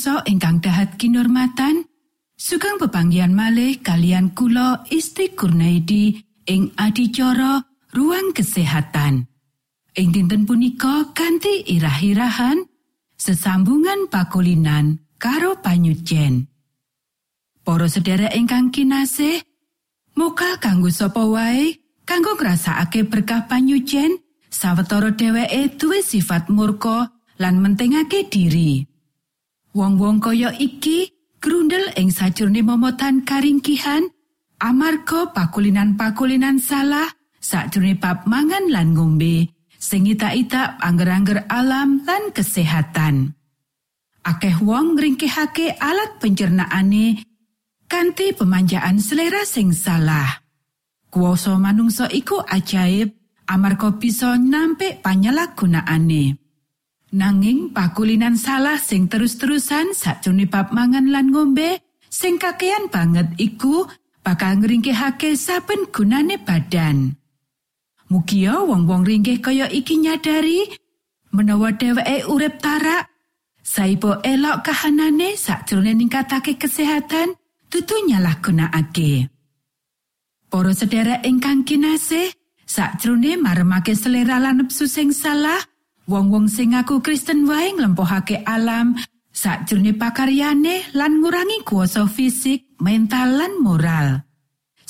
Pamiarsa ingkang dahat kinormatan sugeng pepanggian malih kalian kula Isti Kurnaidi ing adicara ruang kesehatan ing dinten punika kanthi irah-irahan sesambungan pakulinan karo panyucen Para sedherek ingkang kinasih muka kanggo sapa wae kanggo ngrasakake berkah panyucen sawetara dheweke duwe sifat murka lan mentingake diri. Wong-wong kaya iki grundel ing sajroning momotan karingkihan amarga pakulinan-pakulinan salah sakjroning bab mangan lan ngombe sing ita-ita angger-angger alam lan kesehatan. Akeh wong ngringkihake alat pencernaane kanthi pemanjaan selera sing salah. Kuoso manungsa iku ajaib amarga bisa nampik panyalahgunaane. Nanging pakulinan salah sing terus-terusan sakjroning bab mangan lan ngombe sing kakean banget iku bakal ngringkihake saben gunane badan. Mugia wong-wong ringkih kaya iki nyadari menawa dheweke urip tarak saipo elok kahanane sakjroning ningkatake kesehatan tutu nyalah gunakake. Para sedherek ingkang kinasih, sakjroning maremake selera lan nepsu sing salah, wong-wong sing ngaku Kristen wae nglempohake alam sakjroning pakaryane lan ngurangi kuasa fisik, mental lan moral.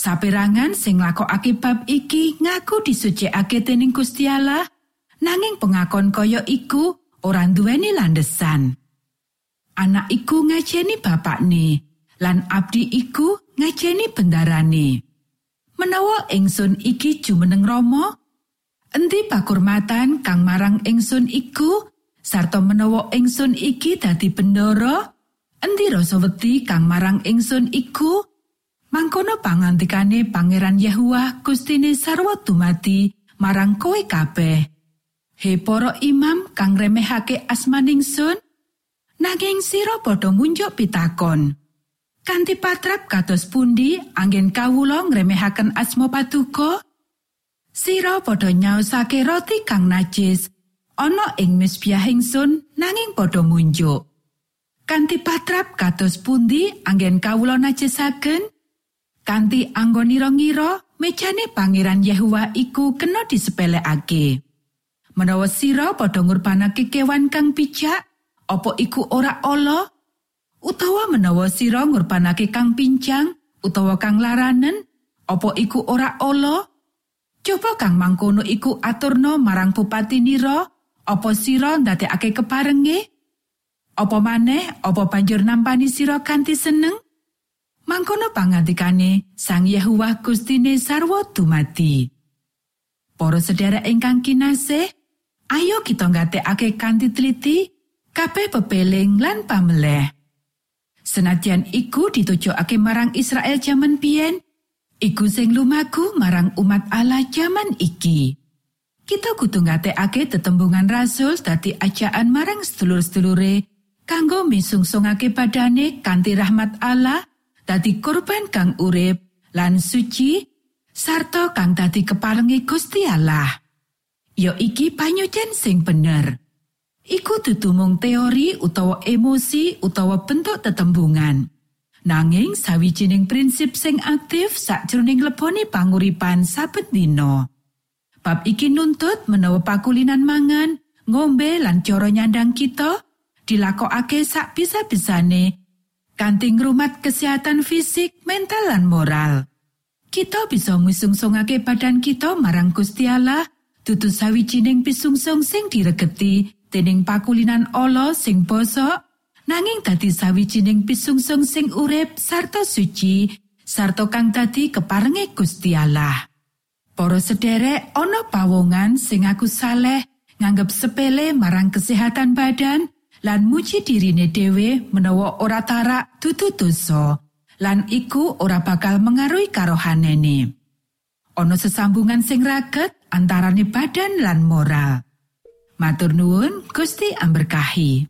Saperangan sing nglakokake bab iki ngaku disucikake dening Gusti Allah, nanging pengakon kaya iku ora duweni landesan. Anak iku ngajeni bapakne, lan abdi iku ngajeni bendarane. Menawa ingsun iki jumeneng Rama, Endi pakurmatan kang marang ingsun iku? Sarta menawa ingsun iki dadi bendoro endi rasa wedi kang marang ingsun iku? Mangkono pangantikane pangeran Yahua Gustine sarwa dumati marang kowe kabeh. He para imam kang remehake asmaning sun nanging sira padha munjuk pitakon. Kanthi patrap kados pundi angin kawula ngremehaken asma patuko Sira padha nyaosake roti kang najis ana ing mesbahing sun nanging padha munjuk. Kanti patrap kados pundi anggen kawula najisaken? Kanti anggonira-ngira mejane pangeran Yehua iku kena disepelekake. Menawa sira padha ngurbanake kewan kang pijak, opo iku ora ala? Utawa menawa sira ngurbanake kang pincang utawa kang laranen, opo iku ora ala? Coba kang mangkono iku aturno marang bupati nira, apa sira ndadekake keparenge? Apa maneh apa banjur nampani sira kanthi seneng? Mangkono pangandikane Sang Yehuwa Gustine sarwa dumati. Para sedherek ingkang kinasih, ayo kita nggatekake kanthi teliti kabeh pepeling lan pameleh. Senajan iku ditujokake marang Israel jaman biyen, iku sing lumaku marang umat Allah jaman iki. Kita kudu ngatekake tetembungan rasul dadi ajaan marang sedulur-sedulure kanggo misungsungake badane kanthi rahmat Allah dadi korban kang urip lan suci sarta kang dadi keparengi Gusti Allah. Yo iki panyucen sing bener. Iku tutumung teori utawa emosi utawa bentuk tetembungan. Nanging sawijining prinsip sing aktif sakjroning leboni panguripan saben dina. Bab iki nuntut menawa pakulinan mangan, ngombe lan cara nyandang kita dilakokake sak bisa-bisane kanthi ngrumat kesehatan fisik, mental lan moral. Kita bisa musungsungake badan kita marang Gusti Allah dudu sawijining pisungsung sing diregeti dening pakulinan Allah sing bosok nanging dadi sawijining pisungsung sing urip sarta suci sarta kang dadi keparenge Gusti Allah Para sederek ana pawongan sing aku saleh nganggep sepele marang kesehatan badan lan muji dirine dhewe menawa ora tarak dudu dosa lan iku ora bakal mengaruhi karohanene. Ana sesambungan sing raket antarane badan lan moral. Matur nuwun Gusti amberkahi.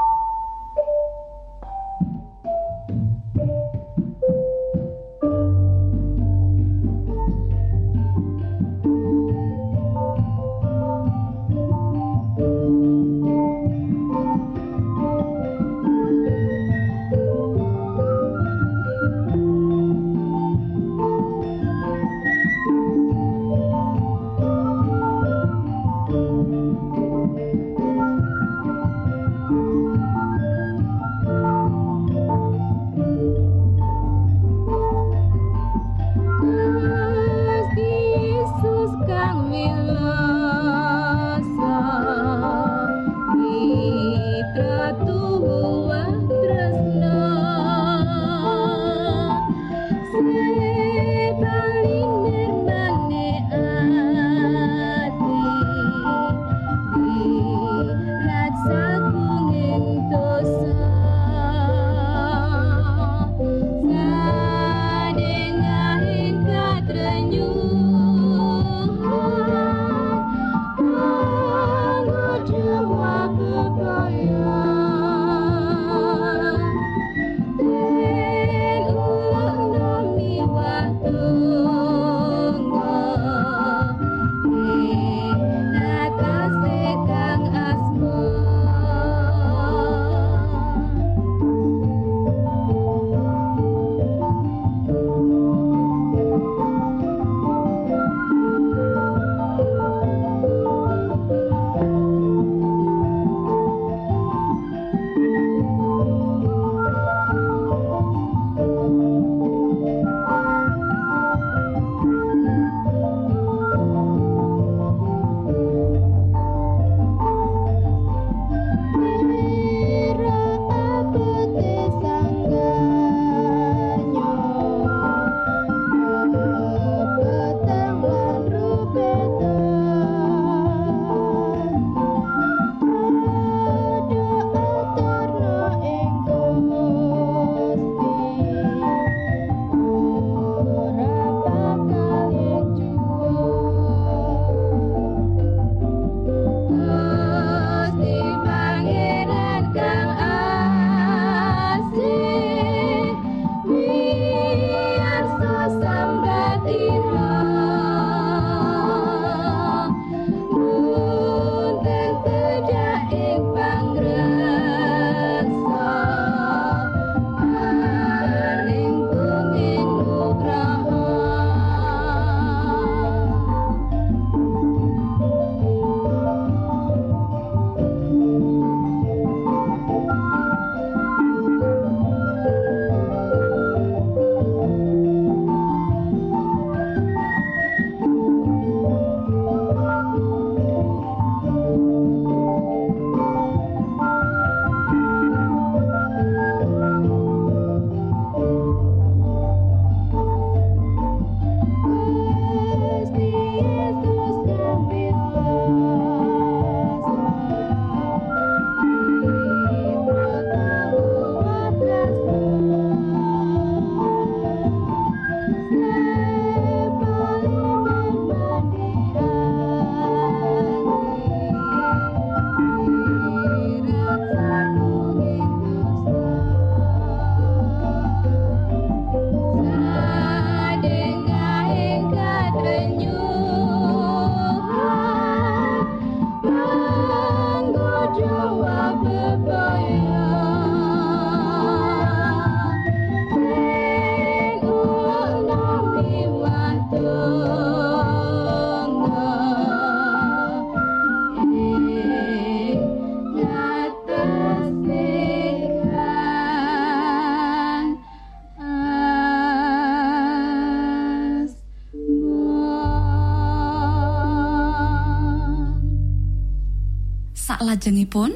salajengipun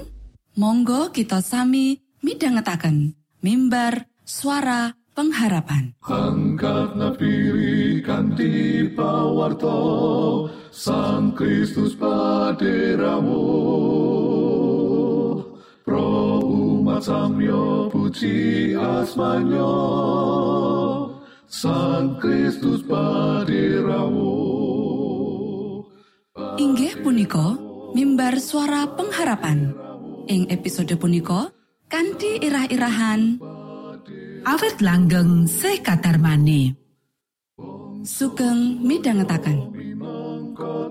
Monggo kita sami midhangetaken mimbar suara pengharapan. Angkat napi kanthi pawarto Sang Kristus paderamu. Pro umat samyo puji asmanyo Sang Kristus paderamu. Inggih punika mimbar suara pengharapan. Ing episode punika kanthi irah-irahan. Awit langgeng se kadarmane. sugeng midhangetaken.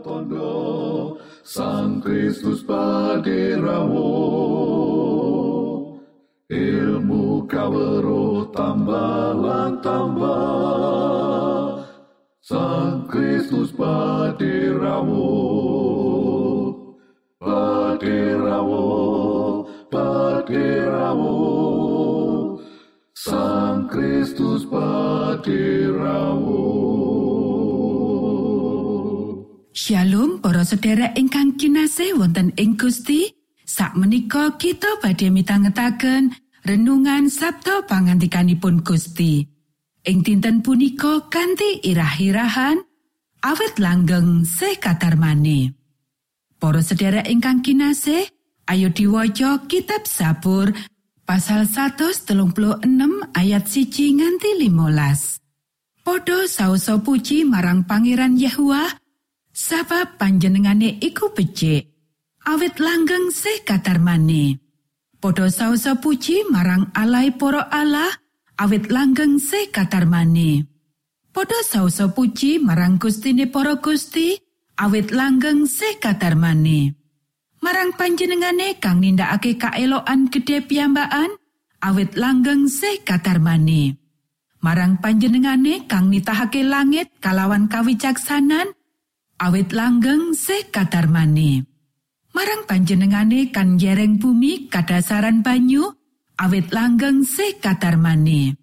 Tondo Sang Kristus paderamu ilmu kawero tambah tambah. Sang Kristus paderamu Sang Kristus paderamu Shalom para sedherek ingkang kinasih wonten ing Gusti. Sakmenika kita badhe mitangetaken renungan Sabto pangantikanipun Gusti. Ing dinten punika kanthi irah-irahan awet langgeng se kadarmane. Para sedherek ingkang kinasih, ayo diwaca kitab Sabur pasal 136 ayat siji nganti 15. Podho saoso puji marang Pangeran Yahua Sabab panjenengane iku becik, awit langgeng se kadarmane. Podho saosa puji marang alai para Allah, awit langgeng se kadarmane. Podho saosa puji marang Gustine para Gusti, awit langgeng se kadarmane. Marang panjenengane kang nindakake kaelokan gedhe piyambakan, awit langgeng se kadarmane. Marang panjenengane kang nitahake langit kalawan kawicaksanan, awit langgeng se kadarmane. Marang panjenengane kan jereng bumi kadasaran banyu, awit langgeng se kadarmane.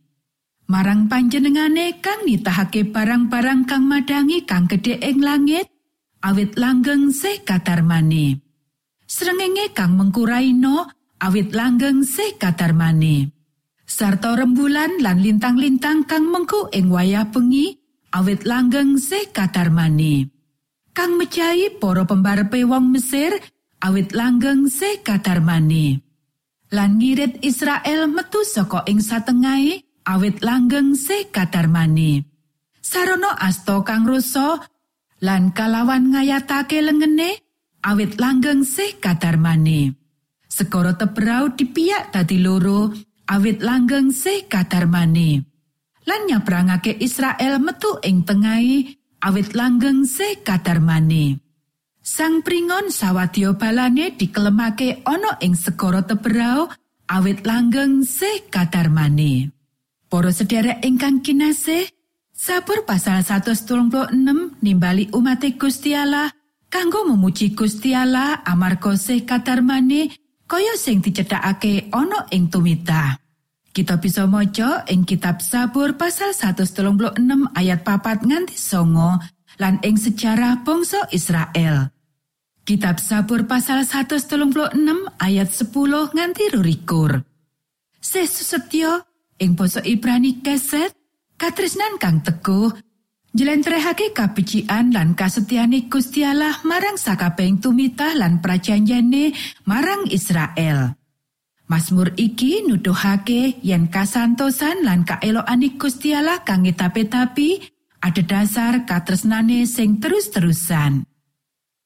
Marang panjenengane kang nitahake barang-barang kang madangi kang gedhe ing langit, awit langgeng se kadarmane. Srengenge kang mengkuraino, awit langgeng se kadarmane. Sarta rembulan lan lintang-lintang kang mengku ing wayah bengi, awit langgeng se kadarmane. kang mejahi para pembarepe wong Mesir awit langgeng se kadarmane. Lan ngirit Israel metu saka ing satengahe awit langgeng se kadarmane. Sarana asto kang rusa lan kalawan ngayatake lengene awit langgeng se kadarmane. Segara tebrau dipiyak dadi loro awit langgeng se kadarmane. Lan nyabrangake Israel metu ing tengahe awit langgeng se kadarmane. Sang pringon sawadya balane dikelemake ana ing segara teberau awit langgeng se kadarmane. Para sederek ingkang kinasih, Sabur pasal 136 nimbali umat Gusti Allah kanggo memuji Gusti Allah amarga se kadarmane kaya sing dicethakake ana ing tumita. Kita bisa maca ing kitab Sabur pasal 136 ayat papat nganti songo lan ing sejarah bangsa Israel. Kitab Sabur pasal 136 ayat 10 nganti rurikur. Sesusetyo ing basa Ibrani keset katresnan kang teguh njlentrehake kabecikan lan kasetiane Gusti Allah marang sakabeng tumitah lan prajanjane marang Israel. Mazmur iki nuduhake yen kasantosan lan kaelokane Gusti Allah kang tapi ada dasar katresnane sing terus-terusan.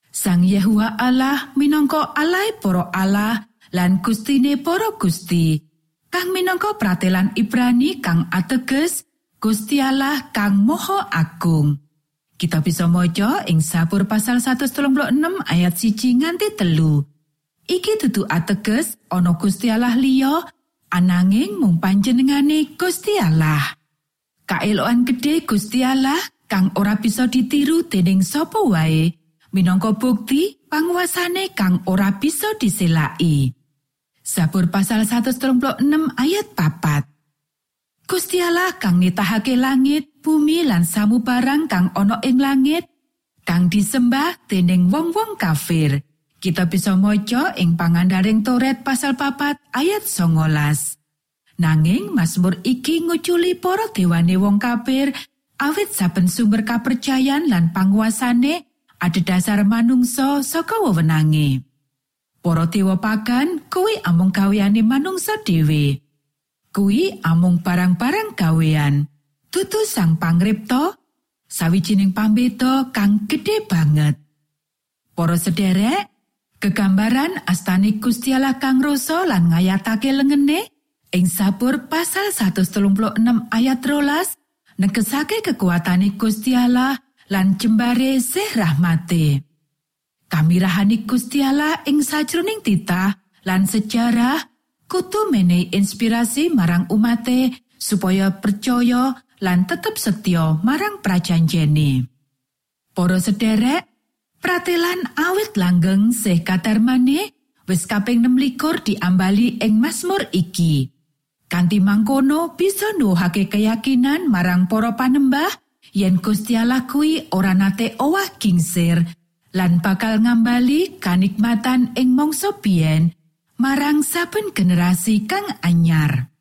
Sang Yahua Allah minangka Allah para Allah lan Gustine para Gusti. Kang minangka pratelan Ibrani kang ateges Gusti Allah kang moho agung. Kita bisa maca ing Sabur pasal 136 ayat siji nganti telu. Iki dudu ateges ana Gusti Allah liya ananging mung panjenengane Gusti Allah. Kaeloan gedhe Gusti Allah kang ora bisa ditiru dening sapa wae minangka bukti panguasane kang ora bisa diselaki. Sabur pasal 136 ayat papat. Gusti Allah kang nitahake langit, bumi lan samubarang kang ana ing langit, kang disembah dening wong-wong kafir. Kita bisa maca ing pangandaring Toret pasal papat ayat 19. Nanging Mazmur iki nguculi para dewane wong kafir awit saben sumber kapercayan lan panguasane ada dasar manungsa saka wewenange. Para dewa pagan kuwi amung gaweane manungsa dhewe. Kuwi amung barang-barang gawean. Tutu sang pangripta sawijining pambeda kang gedhe banget. Para sederek, Kegambaran astani Gusti Allah kang rasa lan ngayatake lengene ing Sabur pasal 136 ayat rolas negesake kekuatane Gusti Allah lan jembare sih rahmate. Kamirahani Gusti Allah ing sajroning titah lan sejarah kutu menehi inspirasi marang umate supaya percaya lan tetep setya marang prajanjene. Para sederek, Pratelan awit langgeng sih kadarmane wis kaping 6 diambali ing Mazmur iki. Kanti mangkono bisa nuhake keyakinan marang para panembah yen Gusti Allah kuwi ora nate owah gingsir lan bakal ngambali kanikmatan ing mangsa biyen marang saben generasi kang anyar.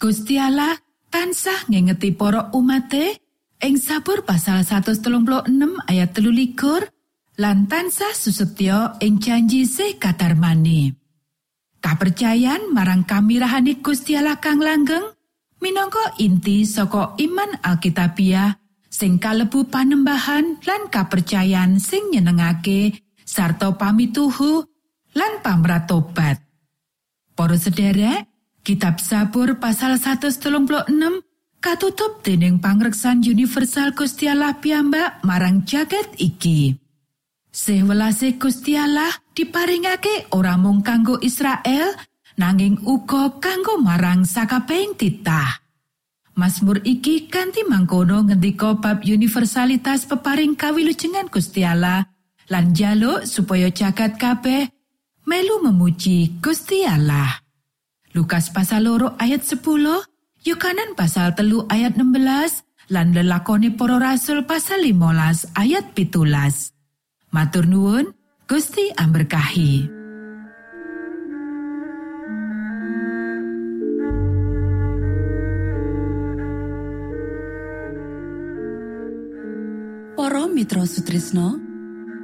Gusti Allah tansah ngingeti para umate ing sabur pasal 136 ayat 13 lan tansah susetyo ing janji sih kadarmane. Kapercayan marang kamirahane Gusti Allah kang langgeng minangka inti saka iman Alkitabiah sing kalebu panembahan lan kapercayan sing nyenengake sarta pamituhu lan pamratobat. Para sederek, Kitab Sabur pasal 136 katutup dening pangreksan universal Gusti Allah piyambak marang jagat iki. Sewelase Gusti Allah diparingake ora mung kanggo Israel nanging uga kanggo marang sakabehing titah. Mazmur iki kanthi mangkono ngendika bab universalitas peparing kawilujengan Gusti Allah lan jaluk supaya jagat kabeh melu memuji Gusti Allah. Lukas pasal loro ayat 10, Yohanan pasal telu ayat 16, lan lelakoni para rasul pasal 15 ayat pitulas. Matur nuwun, Gusti amberkahi. Para Mitra Sutrisno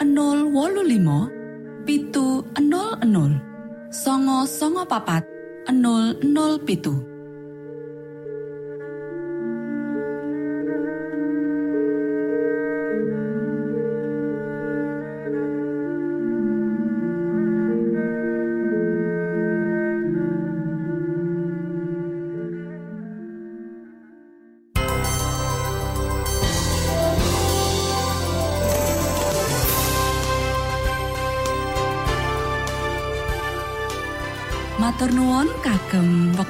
025 pitu 00 songo songo papat 00